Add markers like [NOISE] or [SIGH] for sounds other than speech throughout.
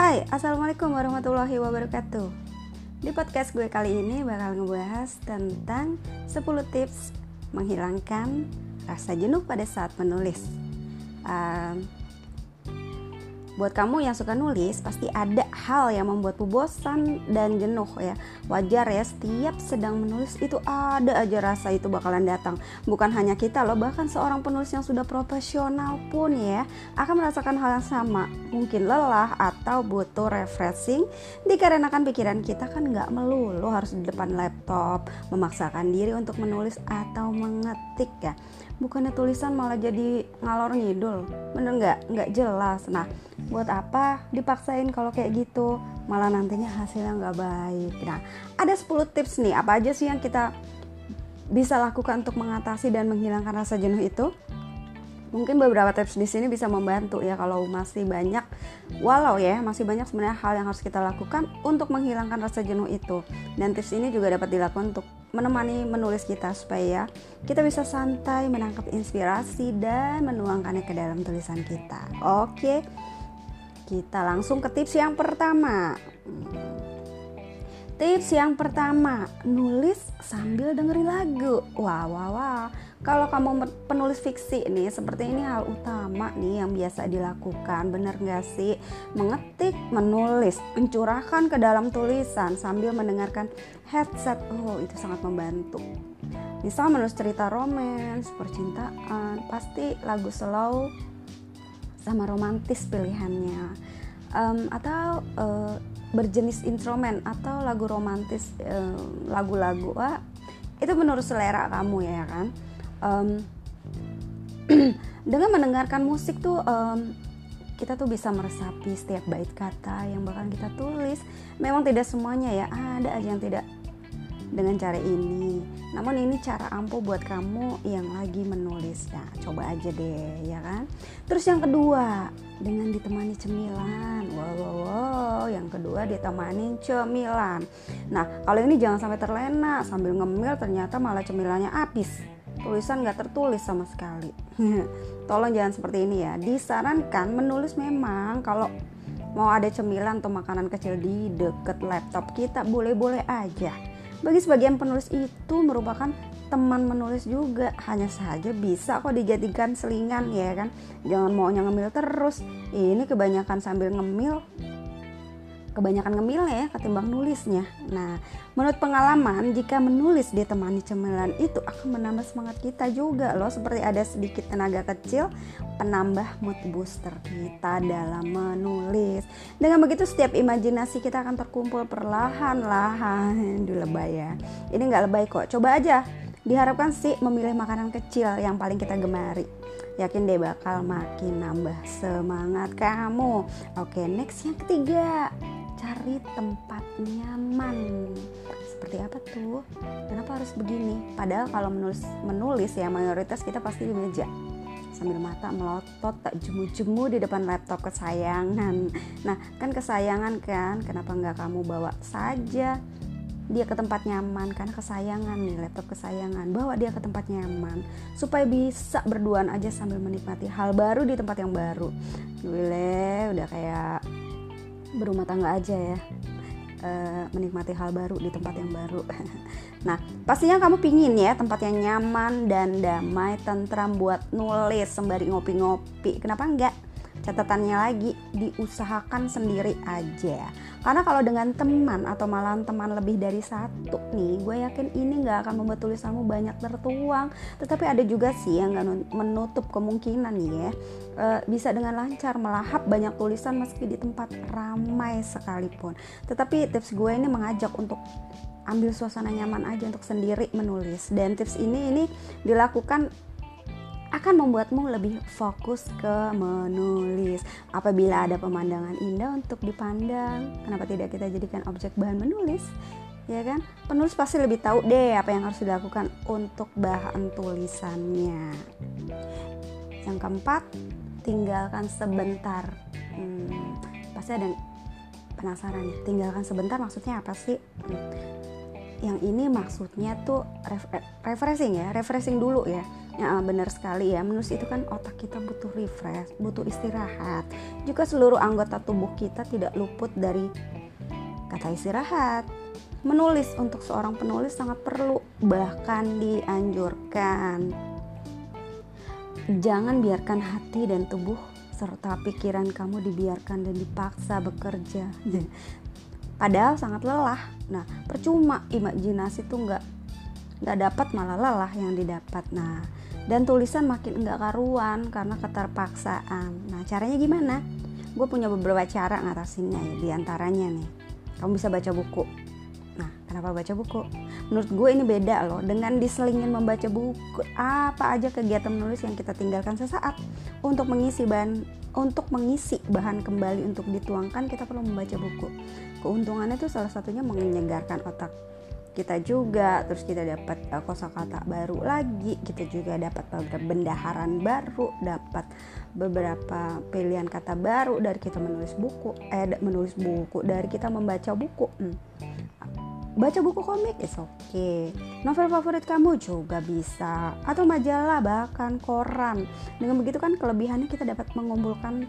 Hai, Assalamualaikum warahmatullahi wabarakatuh. Di podcast gue kali ini bakal ngebahas tentang 10 tips menghilangkan rasa jenuh pada saat menulis. Uh, buat kamu yang suka nulis pasti ada hal yang membuatmu bosan dan jenuh ya. Wajar ya setiap sedang menulis itu ada aja rasa itu bakalan datang. Bukan hanya kita loh bahkan seorang penulis yang sudah profesional pun ya akan merasakan hal yang sama. Mungkin lelah atau butuh refreshing dikarenakan pikiran kita kan nggak melulu harus di depan laptop memaksakan diri untuk menulis atau mengetik ya bukannya tulisan malah jadi ngalor ngidul. Bener nggak? Nggak jelas. Nah buat apa dipaksain kalau kayak gitu? Malah nantinya hasilnya nggak baik. Nah ada 10 tips nih. Apa aja sih yang kita bisa lakukan untuk mengatasi dan menghilangkan rasa jenuh itu? Mungkin beberapa tips di sini bisa membantu ya kalau masih banyak walau ya masih banyak sebenarnya hal yang harus kita lakukan untuk menghilangkan rasa jenuh itu. Dan tips ini juga dapat dilakukan untuk menemani menulis kita supaya kita bisa santai menangkap inspirasi dan menuangkannya ke dalam tulisan kita oke kita langsung ke tips yang pertama Tips yang pertama, nulis sambil dengerin lagu. Wah, wah, wah. Kalau kamu penulis fiksi nih, seperti ini hal utama nih yang biasa dilakukan. Bener gak sih? Mengetik, menulis, mencurahkan ke dalam tulisan sambil mendengarkan headset. Oh, itu sangat membantu. Misal menulis cerita romans, percintaan, pasti lagu slow sama romantis pilihannya. Um, atau uh, berjenis instrumen atau lagu romantis lagu-lagu uh, itu menurut selera kamu ya kan um, [CLEARS THROAT] dengan mendengarkan musik tuh um, kita tuh bisa meresapi setiap bait kata yang bakal kita tulis memang tidak semuanya ya ada aja yang tidak dengan cara ini. Namun ini cara ampuh buat kamu yang lagi menulis. Nah, coba aja deh, ya kan? Terus yang kedua, dengan ditemani cemilan. Wow, wow, wow. Yang kedua ditemani cemilan. Nah, kalau ini jangan sampai terlena sambil ngemil ternyata malah cemilannya habis. Tulisan nggak tertulis sama sekali. [LAUGHS] Tolong jangan seperti ini ya. Disarankan menulis memang kalau mau ada cemilan atau makanan kecil di deket laptop kita boleh-boleh aja bagi sebagian penulis itu merupakan teman menulis juga hanya saja bisa kok dijadikan selingan ya kan jangan maunya ngemil terus ini kebanyakan sambil ngemil kebanyakan ngemilnya ya ketimbang nulisnya. Nah, menurut pengalaman jika menulis ditemani cemilan itu akan menambah semangat kita juga loh seperti ada sedikit tenaga kecil penambah mood booster kita dalam menulis. Dengan begitu setiap imajinasi kita akan terkumpul perlahan-lahan di lebay ya. Ini nggak lebay kok. Coba aja. Diharapkan sih memilih makanan kecil yang paling kita gemari yakin deh bakal makin nambah semangat kamu. Oke, next yang ketiga, cari tempat nyaman. Seperti apa tuh? Kenapa harus begini? Padahal kalau menulis menulis ya mayoritas kita pasti di meja. Sambil mata melotot tak jemu-jemu di depan laptop kesayangan. Nah kan kesayangan kan? Kenapa nggak kamu bawa saja dia ke tempat nyaman? Karena kesayangan nih laptop kesayangan. Bawa dia ke tempat nyaman. Supaya bisa berduaan aja sambil menikmati hal baru di tempat yang baru. Gue udah kayak berumah tangga aja ya e, menikmati hal baru di tempat yang baru. [LAUGHS] nah, pastinya kamu pingin ya tempat yang nyaman dan damai, tentram buat nulis sembari ngopi-ngopi. Kenapa enggak? Catatannya lagi diusahakan sendiri aja. Karena kalau dengan teman atau malah teman lebih dari satu nih, gue yakin ini nggak akan membuat tulisanmu banyak tertuang. Tetapi ada juga sih yang nggak menutup kemungkinan nih ya, e, bisa dengan lancar melahap banyak tulisan meski di tempat ramai sekalipun. Tetapi tips gue ini mengajak untuk ambil suasana nyaman aja untuk sendiri menulis. Dan tips ini ini dilakukan akan membuatmu lebih fokus ke menulis. Apabila ada pemandangan indah untuk dipandang, kenapa tidak kita jadikan objek bahan menulis? Ya kan? Penulis pasti lebih tahu deh apa yang harus dilakukan untuk bahan tulisannya. Yang keempat, tinggalkan sebentar. Hmm, pasti ada penasaran nih, tinggalkan sebentar maksudnya apa sih? Hmm, yang ini maksudnya tuh refreshing ya, refreshing dulu ya Ya, benar sekali ya. Menulis itu kan otak kita butuh refresh, butuh istirahat. Juga seluruh anggota tubuh kita tidak luput dari kata istirahat. Menulis untuk seorang penulis sangat perlu, bahkan dianjurkan. Jangan biarkan hati dan tubuh serta pikiran kamu dibiarkan dan dipaksa bekerja. [LAUGHS] Padahal sangat lelah. Nah, percuma imajinasi tuh nggak nggak dapat malah lelah yang didapat. Nah, dan tulisan makin enggak karuan karena keterpaksaan. Nah, caranya gimana? Gue punya beberapa cara ngatasinnya ya, di antaranya nih. Kamu bisa baca buku. Nah, kenapa baca buku? Menurut gue ini beda loh dengan diselingin membaca buku. Apa aja kegiatan menulis yang kita tinggalkan sesaat untuk mengisi bahan untuk mengisi bahan kembali untuk dituangkan kita perlu membaca buku. Keuntungannya itu salah satunya menyegarkan otak kita juga terus kita dapat uh, kosakata baru lagi kita juga dapat beberapa bendaharan baru dapat beberapa pilihan kata baru dari kita menulis buku eh menulis buku dari kita membaca buku hmm. baca buku komik is oke okay. novel favorit kamu juga bisa atau majalah bahkan koran dengan begitu kan kelebihannya kita dapat mengumpulkan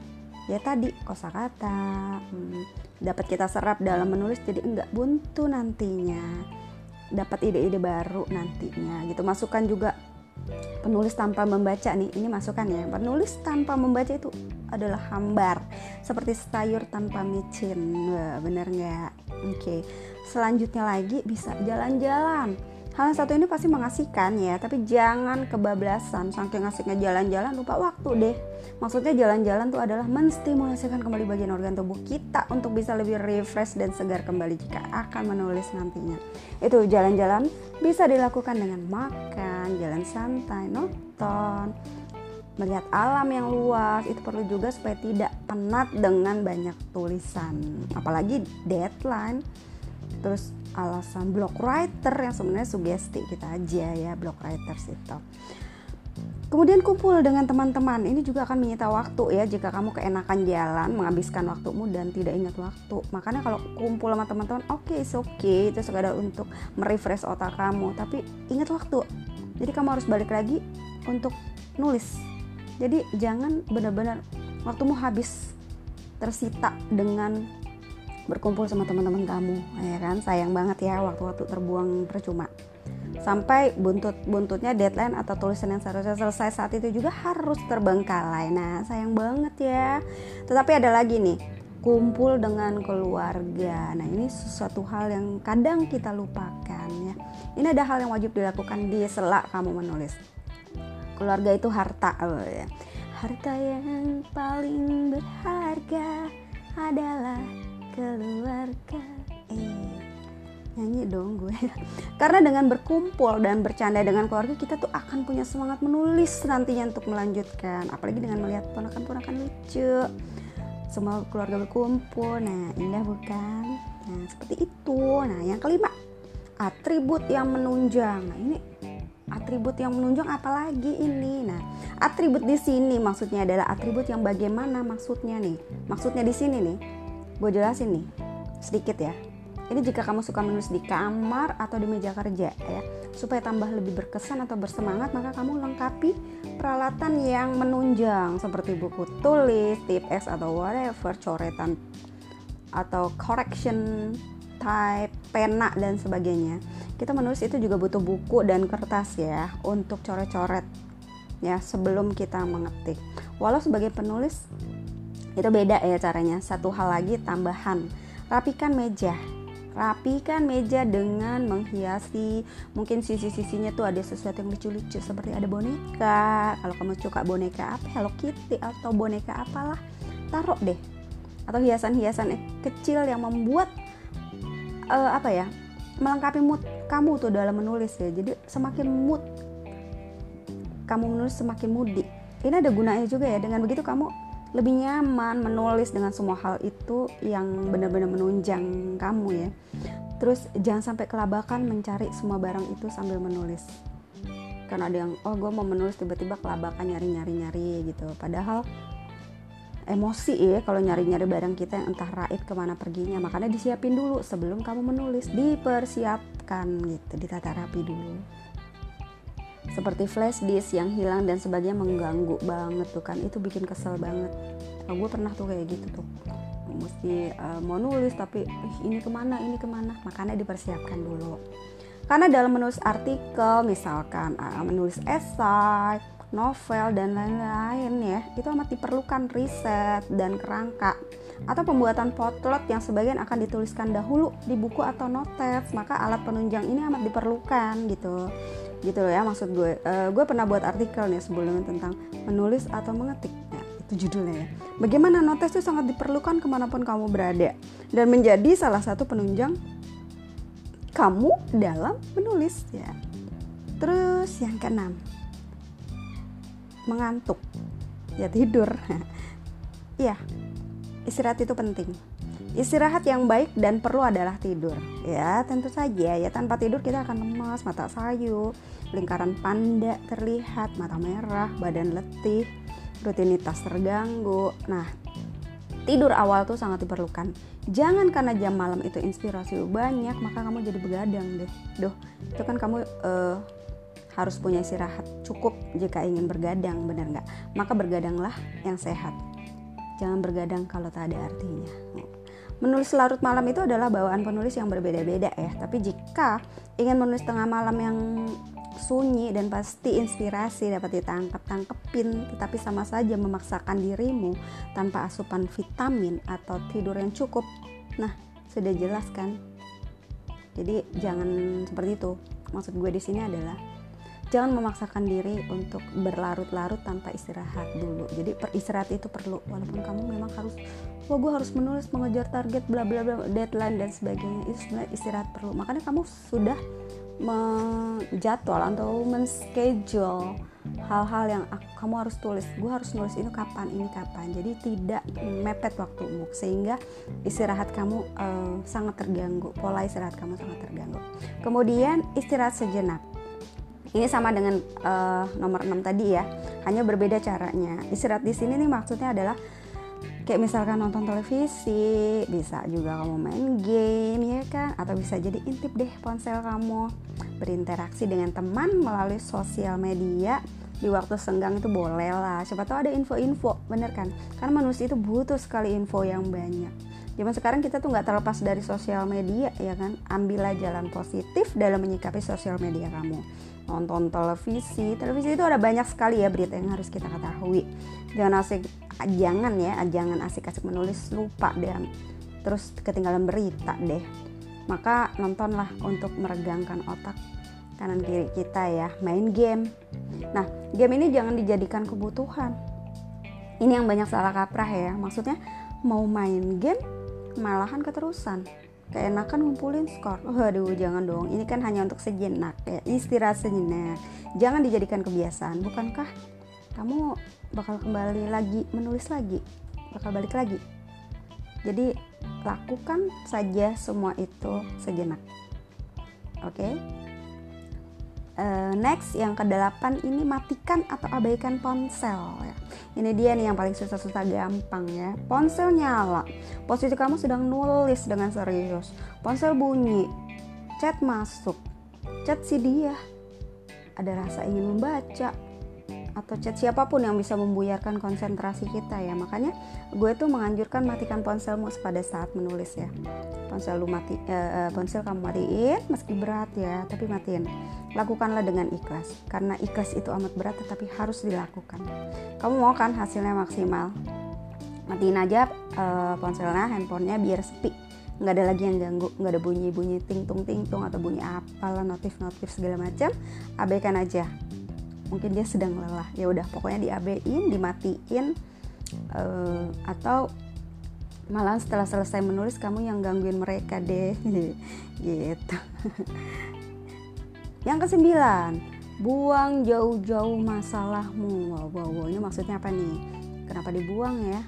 ya tadi kosakata hmm, dapat kita serap dalam menulis jadi enggak buntu nantinya dapat ide-ide baru nantinya gitu. Masukkan juga penulis tanpa membaca nih ini masukan ya. Penulis tanpa membaca itu adalah hambar seperti sayur tanpa micin. Bener nggak? Oke okay. selanjutnya lagi bisa jalan-jalan Hal yang satu ini pasti mengasihkan ya, tapi jangan kebablasan. Saking asiknya jalan-jalan lupa waktu deh. Maksudnya jalan-jalan tuh adalah menstimulasikan kembali bagian organ tubuh kita untuk bisa lebih refresh dan segar kembali jika akan menulis nantinya. Itu jalan-jalan bisa dilakukan dengan makan, jalan santai, nonton, melihat alam yang luas itu perlu juga supaya tidak penat dengan banyak tulisan apalagi deadline terus alasan blog writer yang sebenarnya sugesti kita aja ya blog writers itu Kemudian kumpul dengan teman-teman. Ini juga akan menyita waktu ya jika kamu keenakan jalan, menghabiskan waktumu dan tidak ingat waktu. Makanya kalau kumpul sama teman-teman, oke, okay, oke, okay. itu sekadar untuk merefresh otak kamu. Tapi ingat waktu. Jadi kamu harus balik lagi untuk nulis. Jadi jangan benar-benar waktumu habis tersita dengan berkumpul sama teman-teman kamu ya kan? Sayang banget ya waktu-waktu terbuang percuma. Sampai buntut buntutnya deadline atau tulisan yang seharusnya selesai saat itu juga harus terbengkalai. Nah sayang banget ya. Tetapi ada lagi nih kumpul dengan keluarga. Nah ini sesuatu hal yang kadang kita lupakan ya. Ini ada hal yang wajib dilakukan di sela kamu menulis. Keluarga itu harta oh ya. Harta yang paling berharga adalah keluarga. Eh nyanyi dong gue. [LAUGHS] Karena dengan berkumpul dan bercanda dengan keluarga kita tuh akan punya semangat menulis nantinya untuk melanjutkan. Apalagi dengan melihat ponakan-ponakan lucu. Semua keluarga berkumpul. Nah indah bukan? Nah seperti itu. Nah yang kelima atribut yang menunjang. Nah ini atribut yang menunjang apalagi ini? Nah atribut di sini maksudnya adalah atribut yang bagaimana maksudnya nih? Maksudnya di sini nih gue jelasin nih sedikit ya ini jika kamu suka menulis di kamar atau di meja kerja ya supaya tambah lebih berkesan atau bersemangat maka kamu lengkapi peralatan yang menunjang seperti buku tulis, tip X atau whatever, coretan atau correction type, pena dan sebagainya. Kita menulis itu juga butuh buku dan kertas ya untuk coret-coret ya sebelum kita mengetik. Walau sebagai penulis itu beda ya caranya. Satu hal lagi tambahan. Rapikan meja. Rapikan meja dengan menghiasi. Mungkin sisi-sisinya tuh ada sesuatu yang lucu-lucu seperti ada boneka. Kalau kamu suka boneka apa? Hello Kitty atau boneka apalah taruh deh. Atau hiasan-hiasan kecil yang membuat uh, apa ya melengkapi mood kamu tuh dalam menulis ya. Jadi semakin mood kamu menulis semakin mudik ini ada gunanya juga ya. Dengan begitu kamu lebih nyaman menulis dengan semua hal itu yang benar-benar menunjang kamu ya. Terus jangan sampai kelabakan mencari semua barang itu sambil menulis. Karena ada yang oh gue mau menulis tiba-tiba kelabakan nyari-nyari-nyari gitu. Padahal emosi ya kalau nyari-nyari barang kita yang entah raib ke mana perginya. Makanya disiapin dulu sebelum kamu menulis. Dipersiapkan gitu ditata rapi dulu seperti flash disk yang hilang dan sebagainya mengganggu banget tuh kan. Itu bikin kesel banget. Nah, gue pernah tuh kayak gitu tuh. Mesti uh, mau nulis tapi eh, ini ke mana ini ke mana? Makanya dipersiapkan dulu. Karena dalam menulis artikel misalkan uh, menulis esai novel dan lain-lain ya itu amat diperlukan riset dan kerangka atau pembuatan potlot yang sebagian akan dituliskan dahulu di buku atau notes maka alat penunjang ini amat diperlukan gitu. Gitu loh ya maksud gue. Uh, gue pernah buat artikel nih sebelumnya tentang menulis atau mengetik. Ya, itu judulnya ya. Bagaimana notes itu sangat diperlukan ke mana pun kamu berada dan menjadi salah satu penunjang kamu dalam menulis ya. Terus yang keenam mengantuk. Ya tidur. [LAUGHS] Iya istirahat itu penting Istirahat yang baik dan perlu adalah tidur. Ya, tentu saja ya tanpa tidur kita akan lemas, mata sayu, lingkaran panda terlihat, mata merah, badan letih, rutinitas terganggu. Nah, tidur awal tuh sangat diperlukan. Jangan karena jam malam itu inspirasi banyak, maka kamu jadi begadang deh. Duh, itu kan kamu uh, harus punya istirahat cukup jika ingin bergadang, benar nggak? Maka bergadanglah yang sehat. Jangan bergadang kalau tak ada artinya. Menulis larut malam itu adalah bawaan penulis yang berbeda-beda ya. Tapi jika ingin menulis tengah malam yang sunyi dan pasti inspirasi dapat ditangkap tangkepin tetapi sama saja memaksakan dirimu tanpa asupan vitamin atau tidur yang cukup. Nah, sudah jelas kan? Jadi jangan seperti itu. Maksud gue di sini adalah jangan memaksakan diri untuk berlarut-larut tanpa istirahat dulu. Jadi istirahat itu perlu walaupun kamu memang harus wah gue harus menulis mengejar target bla bla bla deadline dan sebagainya. Itu sebenarnya istirahat perlu. Makanya kamu sudah menjadwal atau menschedule hal-hal yang kamu harus tulis. Gue harus nulis ini kapan ini kapan. Jadi tidak mepet waktumu sehingga istirahat kamu uh, sangat terganggu. Pola istirahat kamu sangat terganggu. Kemudian istirahat sejenak ini sama dengan uh, nomor 6 tadi ya, hanya berbeda caranya. Istirahat di sini nih maksudnya adalah kayak misalkan nonton televisi, bisa juga kamu main game ya kan, atau bisa jadi intip deh ponsel kamu, berinteraksi dengan teman melalui sosial media di waktu senggang itu boleh lah. Siapa tahu ada info-info, bener kan? Karena manusia itu butuh sekali info yang banyak. Zaman sekarang kita tuh nggak terlepas dari sosial media ya kan. Ambillah jalan positif dalam menyikapi sosial media kamu nonton televisi. Televisi itu ada banyak sekali ya berita yang harus kita ketahui. Jangan asik jangan ya jangan asik-asik menulis lupa deh terus ketinggalan berita deh. Maka nontonlah untuk meregangkan otak kanan kiri kita ya main game. Nah game ini jangan dijadikan kebutuhan. Ini yang banyak salah kaprah ya maksudnya mau main game malahan keterusan keenakan ngumpulin skor. Waduh, jangan dong. Ini kan hanya untuk sejenak ya, istirahat sejenak. Jangan dijadikan kebiasaan. Bukankah kamu bakal kembali lagi menulis lagi? Bakal balik lagi. Jadi, lakukan saja semua itu sejenak. Oke? Okay? Uh, next yang ke-8 ini matikan atau abaikan ponsel ya. Ini dia nih yang paling susah-susah gampang ya. Ponsel nyala. Posisi kamu sedang nulis dengan serius. Ponsel bunyi. Chat masuk. Chat si dia. Ada rasa ingin membaca atau chat siapa pun yang bisa membuyarkan konsentrasi kita ya. Makanya gue tuh menganjurkan matikan ponselmu pada saat menulis ya. Ponsel lu mati eh, eh, ponsel kamu matiin meski berat ya tapi matiin. Lakukanlah dengan ikhlas karena ikhlas itu amat berat tetapi harus dilakukan. Kamu mau kan hasilnya maksimal? Matiin aja eh, ponselnya handphonenya biar sepi. Nggak ada lagi yang ganggu nggak ada bunyi bunyi ting tung ting tung atau bunyi apalah notif notif segala macam. Abaikan aja mungkin dia sedang lelah. Ya udah pokoknya diabein dimatiin uh, atau malah setelah selesai menulis kamu yang gangguin mereka deh. [LAUGHS] Gitu. Yang kesembilan buang jauh-jauh masalahmu. Wow, wow, wow. Ini maksudnya apa nih? Kenapa dibuang ya?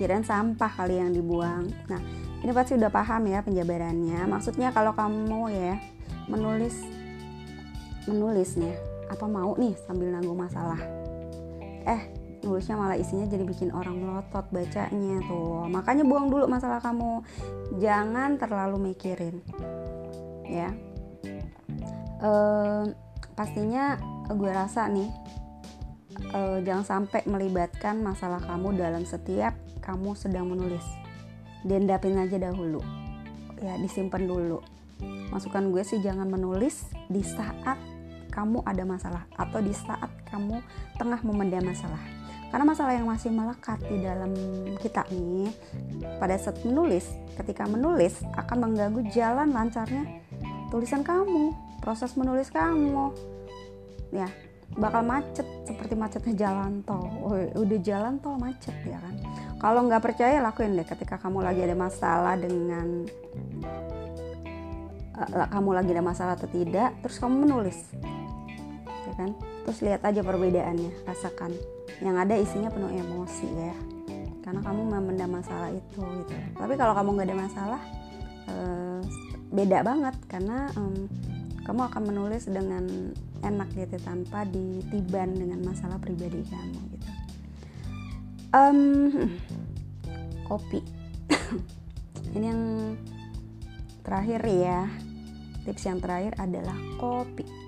Kirain sampah kali yang dibuang. Nah ini pasti udah paham ya penjabarannya. Maksudnya kalau kamu ya menulis menulisnya apa mau nih sambil nanggung masalah? Eh nulisnya malah isinya jadi bikin orang melotot bacanya tuh. Makanya buang dulu masalah kamu. Jangan terlalu mikirin ya. E, pastinya gue rasa nih uh, jangan sampai melibatkan masalah kamu dalam setiap kamu sedang menulis. Diendapin aja dahulu ya disimpan dulu. Masukan gue sih jangan menulis di saat kamu ada masalah atau di saat kamu tengah memendam masalah. Karena masalah yang masih melekat di dalam kita nih pada saat menulis ketika menulis akan mengganggu jalan lancarnya tulisan kamu proses menulis kamu. Ya bakal macet seperti macetnya jalan tol. Udah jalan tol macet ya kan? Kalau nggak percaya lakuin deh. Ketika kamu lagi ada masalah dengan uh, kamu lagi ada masalah atau tidak terus kamu menulis ya kan? Terus lihat aja perbedaannya rasakan. Yang ada isinya penuh emosi ya. Karena kamu memendam masalah itu gitu. Tapi kalau kamu nggak ada masalah uh, beda banget. Karena um, kamu akan menulis dengan enak gitu tanpa ditiban dengan masalah pribadi kamu gitu. Um, kopi. [LAUGHS] Ini yang terakhir ya. Tips yang terakhir adalah kopi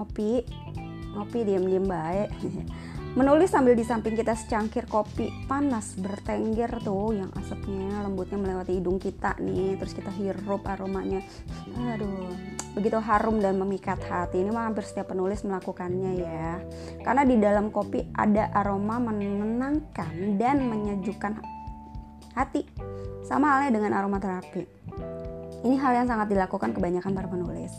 kopi. Ngopi diam-diam baik. [LAUGHS] Menulis sambil di samping kita secangkir kopi. Panas bertengger tuh yang asapnya. Lembutnya melewati hidung kita nih. Terus kita hirup aromanya. Aduh begitu harum dan memikat hati. Ini mah hampir setiap penulis melakukannya ya. Karena di dalam kopi ada aroma menenangkan dan menyejukkan hati. Sama halnya dengan aroma terapi ini hal yang sangat dilakukan kebanyakan para penulis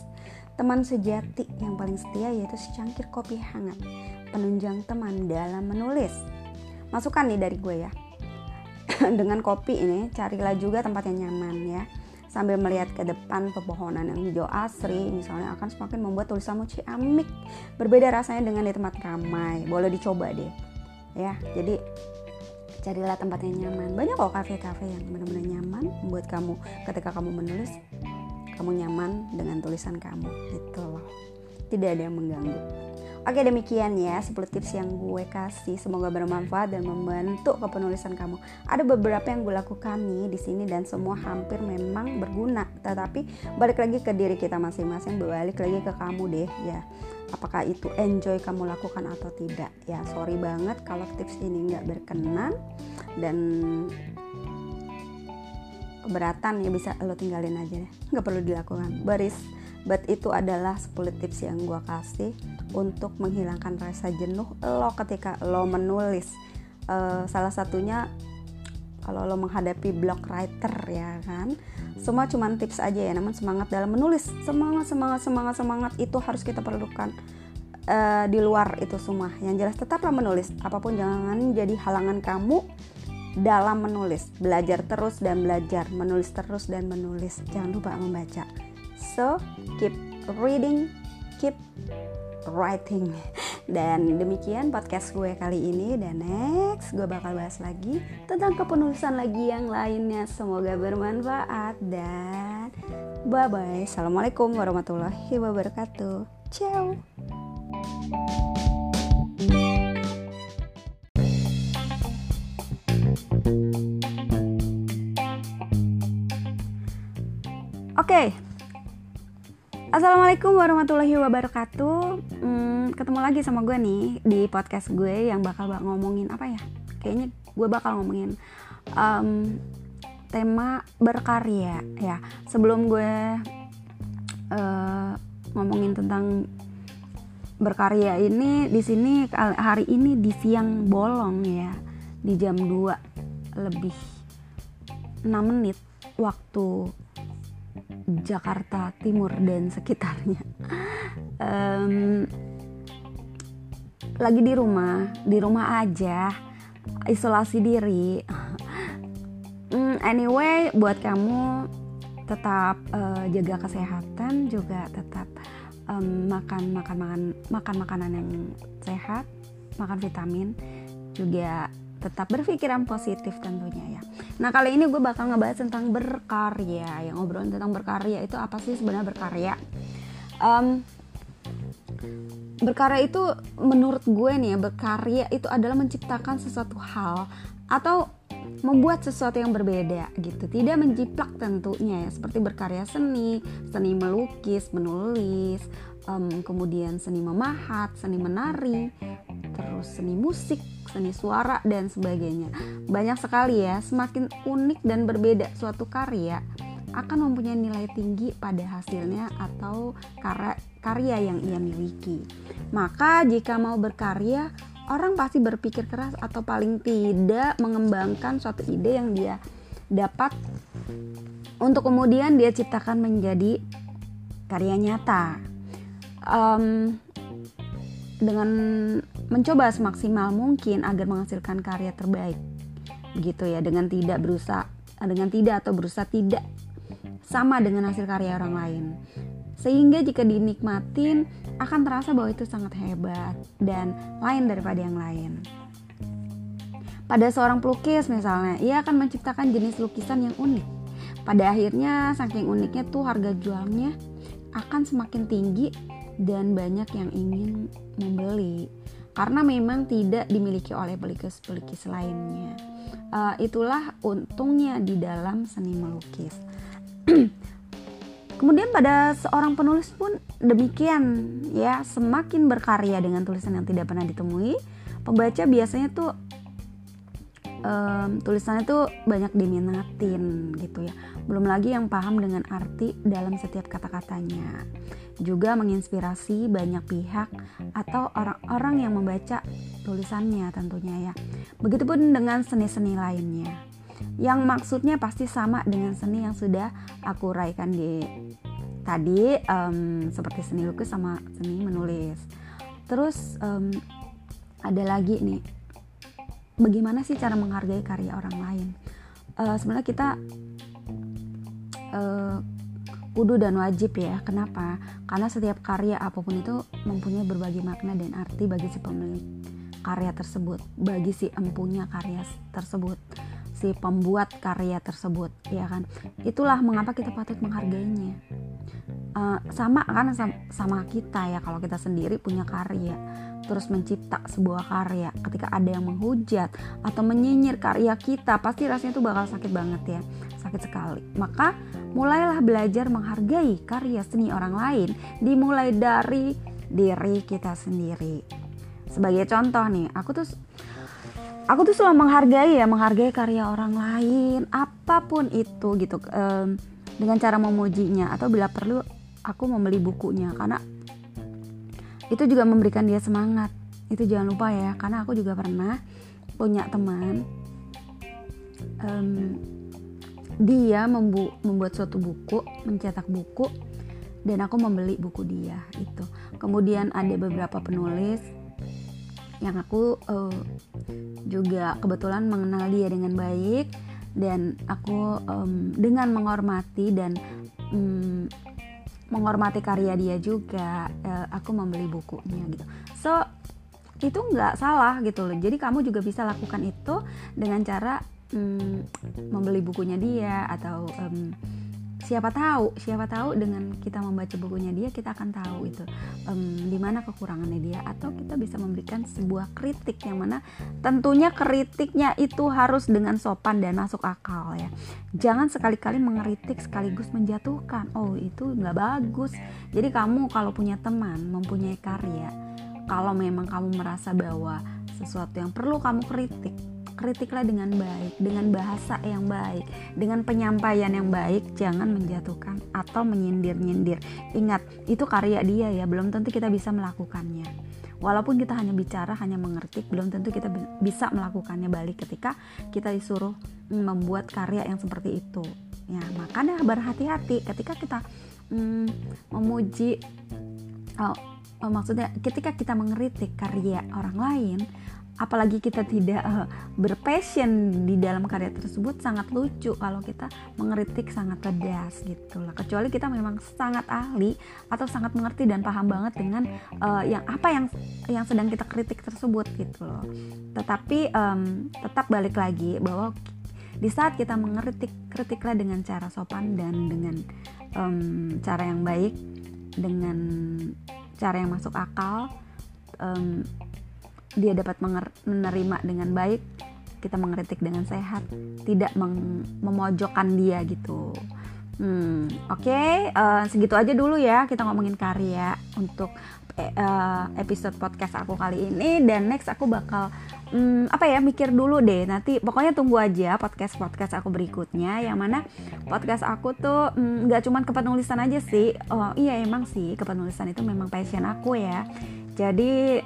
Teman sejati yang paling setia yaitu secangkir kopi hangat, penunjang teman dalam menulis. Masukan nih dari gue ya. [CLEARS THROAT] Dengan kopi ini carilah juga tempat yang nyaman ya. Sambil melihat ke depan pepohonan yang hijau asri misalnya akan semakin membuat tulisanmu ciamik. Berbeda rasanya dengan di tempat ramai. Boleh dicoba deh. Ya, jadi carilah tempat yang nyaman. Banyak kok kafe-kafe yang benar-benar nyaman membuat kamu ketika kamu menulis kamu nyaman dengan tulisan kamu gitu loh tidak ada yang mengganggu Oke demikian ya 10 tips yang gue kasih semoga bermanfaat dan membantu kepenulisan kamu. Ada beberapa yang gue lakukan nih di sini dan semua hampir memang berguna. Tetapi balik lagi ke diri kita masing-masing, balik lagi ke kamu deh ya. Apakah itu enjoy kamu lakukan atau tidak? Ya sorry banget kalau tips ini nggak berkenan dan keberatan ya bisa lo tinggalin aja deh. Nggak perlu dilakukan. Baris but itu adalah 10 tips yang gue kasih untuk menghilangkan rasa jenuh lo ketika lo menulis. Uh, salah satunya kalau lo menghadapi block writer ya kan semua cuma tips aja ya namun semangat dalam menulis. Semangat semangat semangat semangat itu harus kita perlukan uh, di luar itu semua. Yang jelas tetaplah menulis. Apa pun jangan jadi halangan kamu dalam menulis. Belajar terus dan belajar, menulis terus dan menulis. Jangan lupa membaca. So, keep reading, keep writing. [LAUGHS] Dan demikian podcast gue kali ini dan next gue bakal bahas lagi tentang kepenulisan lagi yang lainnya. Semoga bermanfaat dan bye bye. Assalamualaikum warahmatullahi wabarakatuh. Ciao. Oke, okay. Assalamualaikum warahmatullahi wabarakatuh. Hmm, ketemu lagi sama gue nih di podcast gue yang bakal ngomongin apa ya? Kayaknya gue bakal ngomongin um, tema berkarya ya. Sebelum gue uh, ngomongin tentang berkarya ini di sini hari ini di siang bolong ya di jam 2 lebih 6 menit waktu Jakarta Timur dan sekitarnya. [LAUGHS] Um, lagi di rumah di rumah aja isolasi diri. Um, [LAUGHS] anyway buat kamu tetap uh, jaga kesehatan juga tetap um, makan makan makan makan makanan yang sehat makan vitamin juga tetap berpikiran positif tentunya ya. Nah kali ini gue bakal ngebahas tentang berkarya. Yang ngobrol tentang berkarya itu apa sih sebenarnya berkarya? Um, berkarya itu menurut gue nih ya berkarya itu adalah menciptakan sesuatu hal atau membuat sesuatu yang berbeda gitu tidak menjiplak tentunya ya seperti berkarya seni seni melukis menulis um, kemudian seni memahat seni menari terus seni musik seni suara dan sebagainya. Banyak sekali ya semakin unik dan berbeda suatu karya akan mempunyai nilai tinggi pada hasilnya atau karya karya yang ia miliki. Maka jika mau berkarya orang pasti berpikir keras atau paling tidak mengembangkan suatu ide yang dia dapat untuk kemudian dia ciptakan menjadi karya nyata um, dengan mencoba semaksimal mungkin agar menghasilkan karya terbaik begitu ya dengan tidak berusaha dengan tidak atau berusaha tidak sama dengan hasil karya orang lain sehingga jika dinikmatin akan terasa bahwa itu sangat hebat dan lain daripada yang lain. Pada seorang pelukis misalnya, ia akan menciptakan jenis lukisan yang unik. Pada akhirnya, saking uniknya tuh harga jualnya akan semakin tinggi dan banyak yang ingin membeli karena memang tidak dimiliki oleh pelukis-pelukis lainnya. Uh, itulah untungnya di dalam seni melukis. [CLEARS THROAT] Kemudian pada seorang penulis pun demikian ya, semakin berkarya dengan tulisan yang tidak pernah ditemui, pembaca biasanya tuh um, tulisannya tuh banyak diminatin gitu ya. Belum lagi yang paham dengan arti dalam setiap kata-katanya. Juga menginspirasi banyak pihak atau orang-orang yang membaca tulisannya tentunya ya. Begitupun dengan seni-seni lainnya yang maksudnya pasti sama dengan seni yang sudah aku raikan di tadi um, seperti seni lukis sama seni menulis terus um, ada lagi nih bagaimana sih cara menghargai karya orang lain? Uh, sebenarnya kita uh, kudu dan wajib ya. Kenapa? Karena setiap karya apa pun itu mempunyai berbagai makna dan arti bagi si pemilik karya tersebut bagi si empunya karya tersebut si pembuat karya tersebut ya kan? Itulah mengapa kita patut menghargainya. Uh, sama kan sama, kita ya kalau kita sendiri punya karya terus mencipta sebuah karya ketika ada yang menghujat atau menyinyir karya kita pasti rasanya itu bakal sakit banget ya sakit sekali. Maka mulailah belajar menghargai karya seni orang lain dimulai dari diri kita sendiri. Sebagai contoh nih aku tuh aku tuh selalu menghargai ya menghargai karya orang lain apa pun itu gitu um, dengan cara memujinya atau bila perlu aku membeli bukunya. Karena itu juga memberikan dia semangat. Itu jangan lupa ya karena aku juga pernah punya teman um, dia membu membuat suatu buku mencetak buku dan aku membeli buku dia itu kemudian ada beberapa penulis yang aku uh, juga kebetulan mengenal dia dengan baik dan aku um, dengan menghormati dan um, menghormati karya dia juga uh, aku membeli bukunya gitu. So itu nggak salah gitu loh. Jadi kamu juga bisa lakukan itu dengan cara um, membeli bukunya dia atau um, siapa tahu siapa tahu dengan kita membaca bukunya dia kita akan tahu itu um, di mana kekurangannya dia. Atau kita bisa memberikan sebuah kritik yang mana tentunya kritiknya itu harus dengan sopan dan masuk akal ya. Jangan sekali-kali mengeritik sekaligus menjatuhkan oh itu nggak bagus. Jadi kamu kalau punya teman mempunyai karya kalau memang kamu merasa bahwa sesuatu yang perlu kamu kritik kritiklah dengan baik, dengan bahasa yang baik, dengan penyampaian yang baik, jangan menjatuhkan atau menyindir-nyindir. Ingat, itu karya dia ya, belum tentu kita bisa melakukannya. Walaupun kita hanya bicara, hanya mengerti, belum tentu kita bisa melakukannya balik ketika kita disuruh membuat karya yang seperti itu. Ya, makanya berhati-hati ketika kita mm, memuji oh, oh, maksudnya ketika kita mengkritik karya orang lain apalagi kita tidak uh, berpassion di dalam karya tersebut sangat lucu kalau kita mengeritik sangat pedas gitu lah kecuali kita memang sangat ahli atau sangat mengerti dan paham banget dengan uh, yang apa yang yang sedang kita kritik tersebut gitu loh. Tetapi um, tetap balik lagi bahwa di saat kita mengeritik kritiklah dengan cara sopan dan dengan um, cara yang baik dengan cara yang masuk akal um, dia dapat menerima dengan baik kita mengkritik dengan sehat tidak memojokkan dia gitu. Hmm, Oke, okay, uh, eh, segitu aja dulu ya kita ngomongin karya untuk uh, episode podcast aku kali ini. Dan next aku bakal um, apa ya mikir dulu deh. Nanti pokoknya tunggu aja podcast podcast aku berikutnya yang mana podcast aku tuh nggak um, cuma kepenulisan aja sih. Oh iya emang sih kepenulisan itu memang passion aku ya. Jadi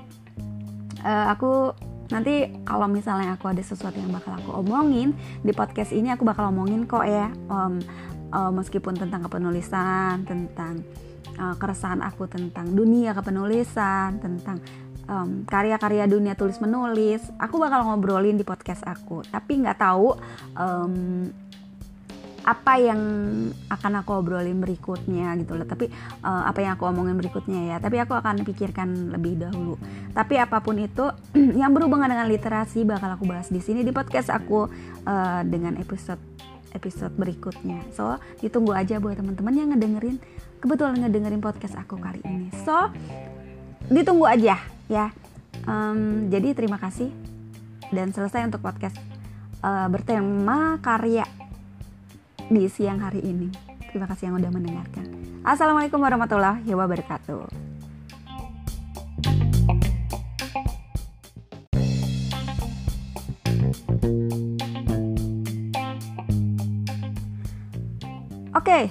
uh, aku nanti kalau misalnya aku ada sesuatu yang bakal aku omongin di podcast ini aku bakal omongin kok ya um, uh, meskipun tentang kepenulisan tentang uh, keresahan aku tentang dunia kepenulisan tentang um, karya-karya dunia tulis menulis aku bakal ngobrolin di podcast aku. Tapi nggak tahu um, apa yang akan aku obrolin berikutnya gitu loh tapi uh, apa yang aku omongin berikutnya ya tapi aku akan pikirkan lebih dahulu tapi apa pun itu [CLEARS THROAT] yang berhubungan dengan literasi bakal aku bahas di sini di podcast aku uh, dengan episode episode berikutnya. So, ditunggu aja buat teman-teman yang ngedengerin kebetulan ngedengerin podcast aku kali ini. So, ditunggu aja ya. Um, jadi terima kasih dan selesai untuk podcast uh, bertema karya di siang hari ini. Terima kasih yang udah mendengarkan. Assalamualaikum warahmatullahi wabarakatuh. Oke, okay.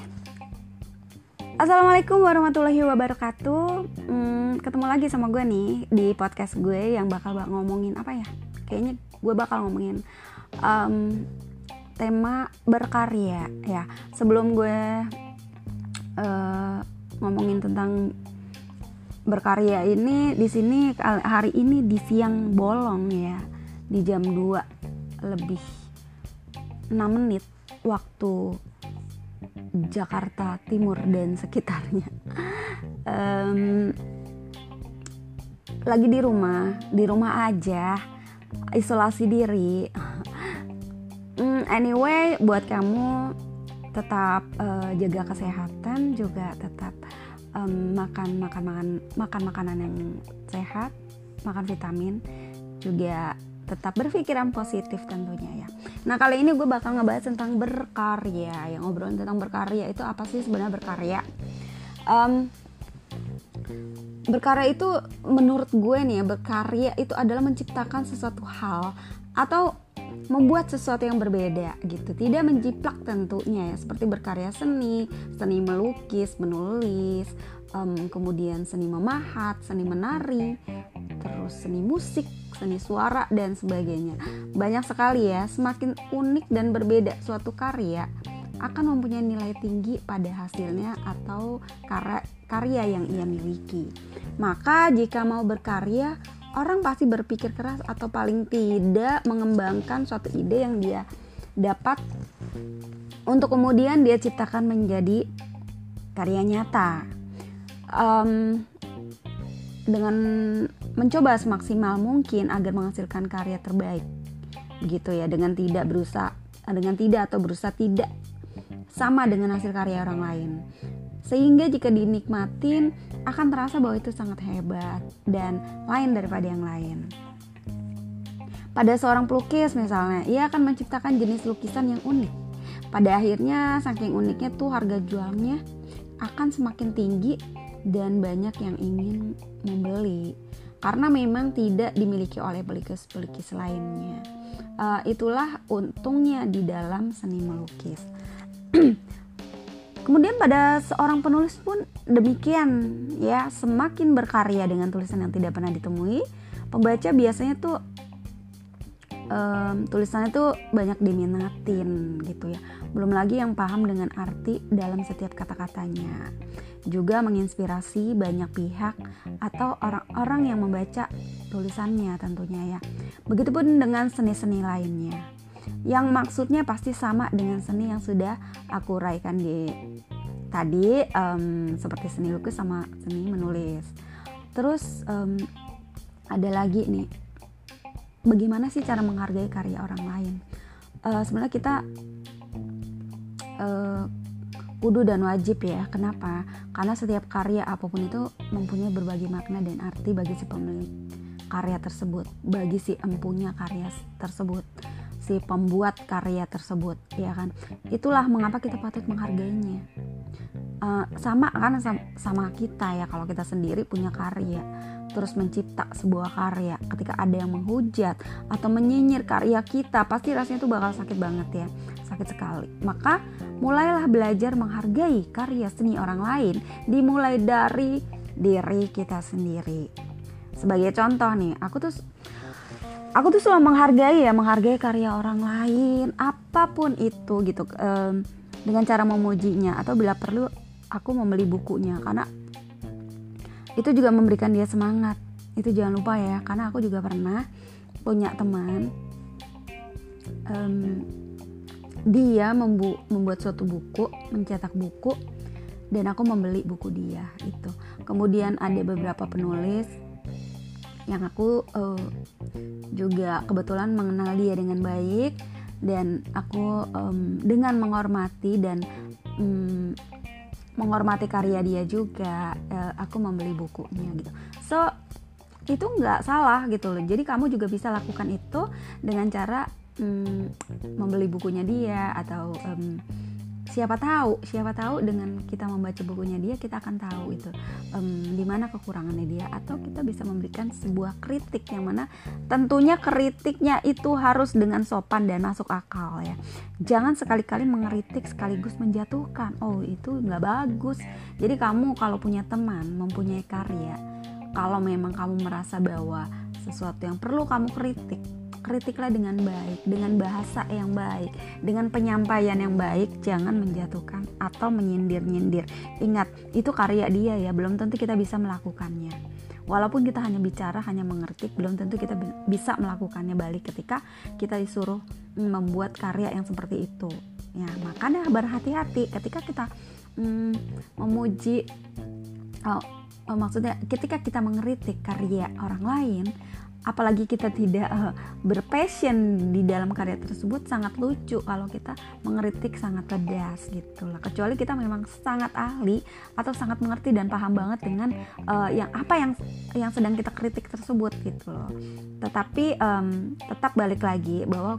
Assalamualaikum warahmatullahi wabarakatuh. Hmm, ketemu lagi sama gue nih di podcast gue yang bakal ngomongin apa ya? Kayaknya gue bakal ngomongin um, tema berkarya ya. Sebelum gue uh, ngomongin tentang berkarya ini di sini hari ini di siang bolong ya. Di jam 2 lebih 6 menit waktu Jakarta Timur dan sekitarnya. [LAUGHS] Um, lagi di rumah di rumah aja isolasi diri [LAUGHS] um, anyway buat kamu tetap uh, jaga kesehatan juga tetap um, makan makan makan makan makanan yang sehat makan vitamin juga tetap berpikiran positif tentunya ya. Nah kali ini gue bakal ngebahas tentang berkarya. Yang ngobrolin tentang berkarya itu apa sih sebenarnya berkarya? Um, berkarya itu menurut gue nih ya berkarya itu adalah menciptakan sesuatu hal atau membuat sesuatu yang berbeda gitu. Tidak menjiplak tentunya ya seperti berkarya seni seni melukis menulis um, kemudian seni memahat seni menari terus seni musik seni suara dan sebagainya. Banyak sekali ya semakin unik dan berbeda suatu karya akan mempunyai nilai tinggi pada hasilnya atau karya, karya yang ia miliki. Maka jika mau berkarya orang pasti berpikir keras atau paling tidak mengembangkan suatu ide yang dia dapat untuk kemudian dia ciptakan menjadi karya nyata. Um, dengan mencoba semaksimal mungkin agar menghasilkan karya terbaik gitu ya dengan tidak berusaha dengan tidak atau berusaha tidak sama dengan hasil karya orang lain sehingga jika dinikmatin akan terasa bahwa itu sangat hebat dan lain daripada yang lain. Pada seorang pelukis misalnya, ia akan menciptakan jenis lukisan yang unik. Pada akhirnya saking uniknya tuh harga jualnya akan semakin tinggi dan banyak yang ingin membeli karena memang tidak dimiliki oleh pelukis-pelukis lainnya. Uh, itulah untungnya di dalam seni melukis. [CLEARS THROAT] Kemudian pada seorang penulis pun demikian ya, semakin berkarya dengan tulisan yang tidak pernah ditemui, pembaca biasanya tuh um, tulisannya tuh banyak diminatin gitu ya. Belum lagi yang paham dengan arti dalam setiap kata-katanya. Juga menginspirasi banyak pihak atau orang-orang yang membaca tulisannya tentunya ya. Begitupun dengan seni-seni lainnya yang maksudnya pasti sama dengan seni yang sudah aku uraikan di tadi um, seperti seni lukis sama seni menulis. Terus um, ada lagi nih bagaimana sih cara menghargai karya orang lain? Uh, sebenarnya kita uh, kudu dan wajib ya. Kenapa? Karena setiap karya apa pun itu mempunyai berbagai makna dan arti bagi si pemilik karya tersebut bagi si empunya karya tersebut si pembuat karya tersebut ya kan? Itulah mengapa kita patut menghargainya. Uh, sama kan sama kita ya kalau kita sendiri punya karya terus mencipta sebuah karya ketika ada yang menghujat atau menyinyir karya kita pasti rasanya itu bakal sakit banget ya sakit sekali. Maka mulailah belajar menghargai karya seni orang lain dimulai dari diri kita sendiri. Sebagai contoh nih aku tuh aku tuh selalu menghargai ya menghargai karya orang lain apa pun itu gitu um, dengan cara memujinya atau bila perlu aku membeli bukunya karena itu juga memberikan dia semangat. Itu jangan lupa ya karena aku juga pernah punya teman um, dia membu membuat suatu buku mencetak buku dan aku membeli buku dia itu. Kemudian ada beberapa penulis yang aku uh, juga kebetulan mengenal dia dengan baik dan aku um, dengan menghormati dan um, menghormati karya dia juga uh, aku membeli bukunya gitu. So itu nggak salah gitu loh. Jadi kamu juga bisa lakukan itu dengan cara um, membeli bukunya dia atau um, siapa tahu siapa tahu dengan kita membaca bukunya dia kita akan tahu itu um, di mana kekurangannya dia. Atau kita bisa memberikan sebuah kritik yang mana tentunya kritiknya itu harus dengan sopan dan masuk akal ya. Jangan sekali-kali mengeritik sekaligus menjatuhkan. Oh itu nggak bagus. Jadi kamu kalau punya teman mempunyai karya kalau memang kamu merasa bahwa sesuatu yang perlu kamu kritik kritiklah dengan baik, dengan bahasa yang baik, dengan penyampaian yang baik, jangan menjatuhkan atau menyindir-nyindir. Ingat, itu karya dia ya, belum tentu kita bisa melakukannya. Walaupun kita hanya bicara, hanya mengerti, belum tentu kita bisa melakukannya balik ketika kita disuruh membuat karya yang seperti itu. Ya, makanya berhati-hati ketika kita mm, memuji oh, oh, maksudnya ketika kita mengkritik karya orang lain apalagi kita tidak uh, berpassion di dalam karya tersebut sangat lucu kalau kita mengeritik sangat pedas gitu lah kecuali kita memang sangat ahli atau sangat mengerti dan paham banget dengan uh, yang apa yang yang sedang kita kritik tersebut gitu loh. Tetapi um, tetap balik lagi bahwa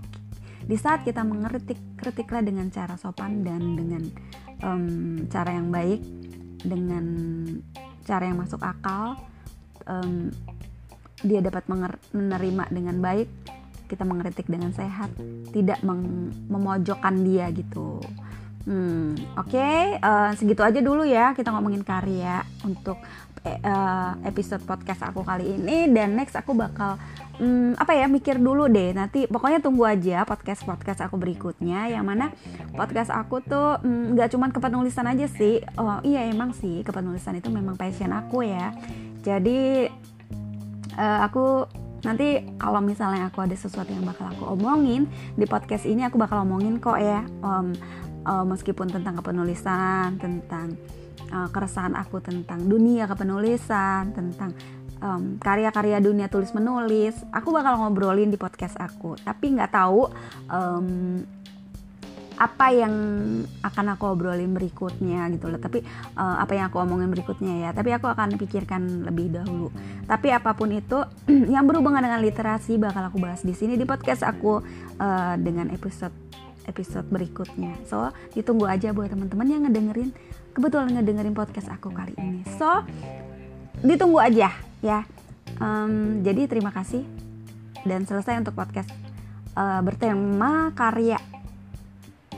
di saat kita mengeritik kritiklah dengan cara sopan dan dengan um, cara yang baik dengan cara yang masuk akal um, dia dapat menerima dengan baik kita mengkritik dengan sehat tidak memojokkan dia gitu. Hmm, oke okay, uh, eh, segitu aja dulu ya kita ngomongin karya untuk uh, episode podcast aku kali ini. Dan next aku bakal um, apa ya mikir dulu deh. Nanti pokoknya tunggu aja podcast podcast aku berikutnya yang mana podcast aku tuh nggak um, cuman kepenulisan aja sih. Oh iya emang sih kepenulisan itu memang passion aku ya. Jadi uh, aku nanti kalau misalnya aku ada sesuatu yang bakal aku omongin di podcast ini aku bakal omongin kok ya um, uh, meskipun tentang kepenulisan tentang uh, keresahan aku tentang dunia kepenulisan tentang um, karya-karya dunia tulis menulis aku bakal ngobrolin di podcast aku. Tapi nggak tahu um, apa yang akan aku obrolin berikutnya gitu loh. Tapi uh, apa yang aku omongin berikutnya ya. Tapi aku akan pikirkan lebih dahulu. Tapi apa pun itu [CLEARS THROAT] yang berhubungan dengan literasi bakal aku bahas di sini di podcast aku uh, dengan episode episode berikutnya. So ditunggu aja buat teman-teman yang ngedengerin kebetulan ngedengerin podcast aku kali ini. So ditunggu aja ya. Um, jadi terima kasih dan selesai untuk podcast uh, bertema karya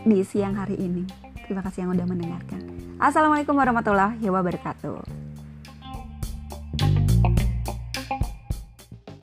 di siang hari ini. Terima kasih yang udah mendengarkan. Assalamualaikum warahmatullahi wabarakatuh.